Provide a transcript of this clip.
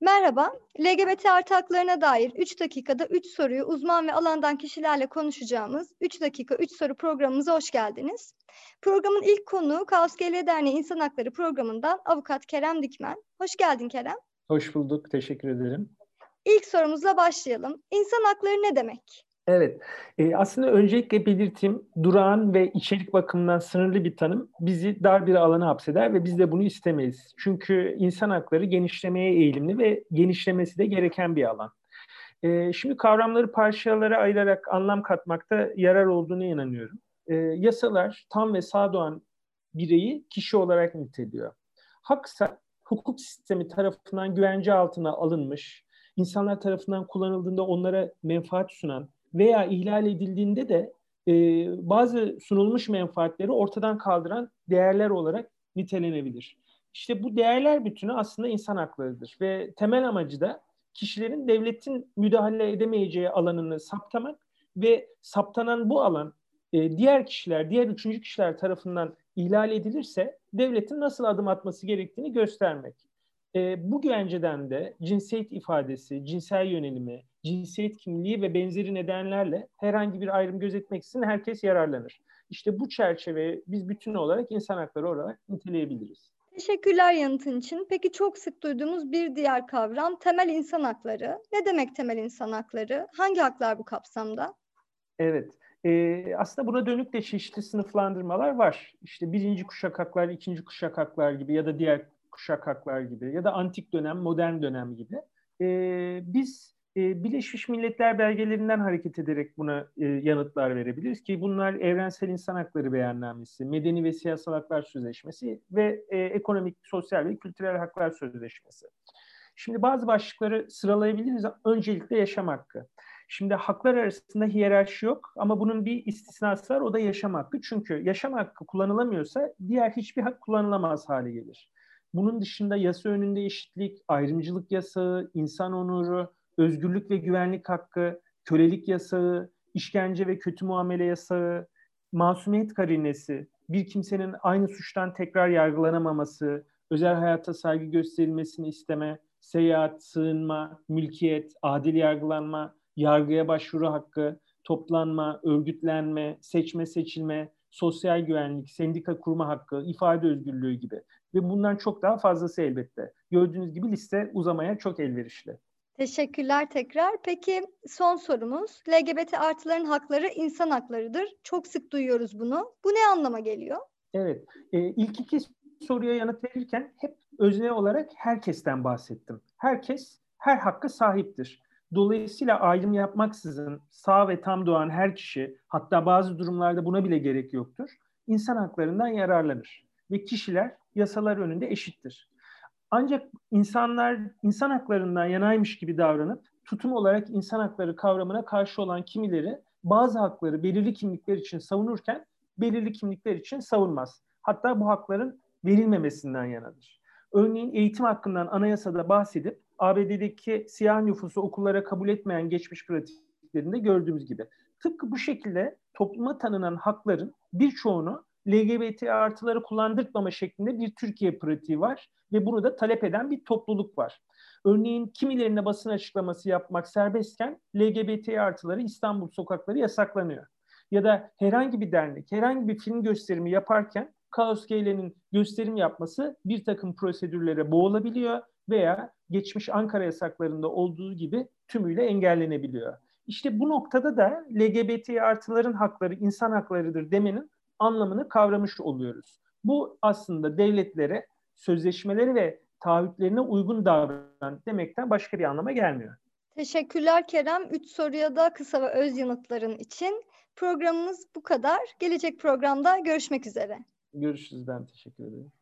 Merhaba, LGBT artı haklarına dair 3 dakikada 3 soruyu uzman ve alandan kişilerle konuşacağımız 3 dakika 3 soru programımıza hoş geldiniz. Programın ilk konuğu Kaos GL Derneği İnsan Hakları Programı'ndan avukat Kerem Dikmen. Hoş geldin Kerem. Hoş bulduk, teşekkür ederim. İlk sorumuzla başlayalım. İnsan hakları ne demek? Evet, e, aslında öncelikle belirteyim, durağan ve içerik bakımından sınırlı bir tanım bizi dar bir alana hapseder ve biz de bunu istemeyiz. Çünkü insan hakları genişlemeye eğilimli ve genişlemesi de gereken bir alan. E, şimdi kavramları parçalara ayırarak anlam katmakta yarar olduğunu inanıyorum. E, yasalar tam ve sağdoğan bireyi kişi olarak niteliyor. Haksa hukuk sistemi tarafından güvence altına alınmış, insanlar tarafından kullanıldığında onlara menfaat sunan, veya ihlal edildiğinde de e, bazı sunulmuş menfaatleri ortadan kaldıran değerler olarak nitelenebilir. İşte bu değerler bütünü aslında insan haklarıdır ve temel amacı da kişilerin devletin müdahale edemeyeceği alanını saptamak ve saptanan bu alan e, diğer kişiler, diğer üçüncü kişiler tarafından ihlal edilirse devletin nasıl adım atması gerektiğini göstermek. E, bu güvenceden de cinsiyet ifadesi, cinsel yönelimi, cinsiyet kimliği ve benzeri nedenlerle herhangi bir ayrım gözetmeksizin herkes yararlanır. İşte bu çerçeve biz bütün olarak insan hakları olarak niteleyebiliriz. Teşekkürler yanıtın için. Peki çok sık duyduğumuz bir diğer kavram temel insan hakları. Ne demek temel insan hakları? Hangi haklar bu kapsamda? Evet. E, aslında buna dönük de çeşitli sınıflandırmalar var. İşte birinci kuşak haklar, ikinci kuşak haklar gibi ya da diğer kuşak haklar gibi ya da antik dönem, modern dönem gibi. E, biz e, Birleşmiş Milletler belgelerinden hareket ederek buna e, yanıtlar verebiliriz ki bunlar Evrensel İnsan Hakları Beyannamesi, Medeni ve Siyasal Haklar Sözleşmesi ve e, Ekonomik, Sosyal ve Kültürel Haklar Sözleşmesi. Şimdi bazı başlıkları sıralayabiliriz. Öncelikle yaşam hakkı. Şimdi haklar arasında hiyerarşi yok ama bunun bir istisnası var o da yaşam hakkı. Çünkü yaşam hakkı kullanılamıyorsa diğer hiçbir hak kullanılamaz hale gelir. Bunun dışında yasa önünde eşitlik, ayrımcılık yasağı, insan onuru, özgürlük ve güvenlik hakkı, kölelik yasağı, işkence ve kötü muamele yasağı, masumiyet karinesi, bir kimsenin aynı suçtan tekrar yargılanamaması, özel hayata saygı gösterilmesini isteme, seyahat, sığınma, mülkiyet, adil yargılanma, yargıya başvuru hakkı, toplanma, örgütlenme, seçme seçilme, sosyal güvenlik, sendika kurma hakkı, ifade özgürlüğü gibi. Ve bundan çok daha fazlası elbette. Gördüğünüz gibi liste uzamaya çok elverişli. Teşekkürler tekrar. Peki son sorumuz. LGBT artıların hakları insan haklarıdır. Çok sık duyuyoruz bunu. Bu ne anlama geliyor? Evet. E, ilk iki soruya yanıt verirken hep özne olarak herkesten bahsettim. Herkes her hakkı sahiptir. Dolayısıyla ayrım yapmaksızın sağ ve tam doğan her kişi hatta bazı durumlarda buna bile gerek yoktur. İnsan haklarından yararlanır ve kişiler yasalar önünde eşittir. Ancak insanlar insan haklarından yanaymış gibi davranıp tutum olarak insan hakları kavramına karşı olan kimileri bazı hakları belirli kimlikler için savunurken belirli kimlikler için savunmaz. Hatta bu hakların verilmemesinden yanadır. Örneğin eğitim hakkından anayasada bahsedip ABD'deki siyah nüfusu okullara kabul etmeyen geçmiş pratiklerinde gördüğümüz gibi. Tıpkı bu şekilde topluma tanınan hakların birçoğunu LGBT artıları kullandırtmama şeklinde bir Türkiye pratiği var ve bunu da talep eden bir topluluk var. Örneğin kimilerine basın açıklaması yapmak serbestken LGBT artıları İstanbul sokakları yasaklanıyor. Ya da herhangi bir dernek, herhangi bir film gösterimi yaparken Kaos Geyle'nin gösterim yapması bir takım prosedürlere boğulabiliyor veya geçmiş Ankara yasaklarında olduğu gibi tümüyle engellenebiliyor. İşte bu noktada da LGBT artıların hakları insan haklarıdır demenin anlamını kavramış oluyoruz. Bu aslında devletlere sözleşmeleri ve taahhütlerine uygun davran demekten başka bir anlama gelmiyor. Teşekkürler Kerem. Üç soruya da kısa ve öz yanıtların için. Programımız bu kadar. Gelecek programda görüşmek üzere. Görüşürüz. Ben teşekkür ederim.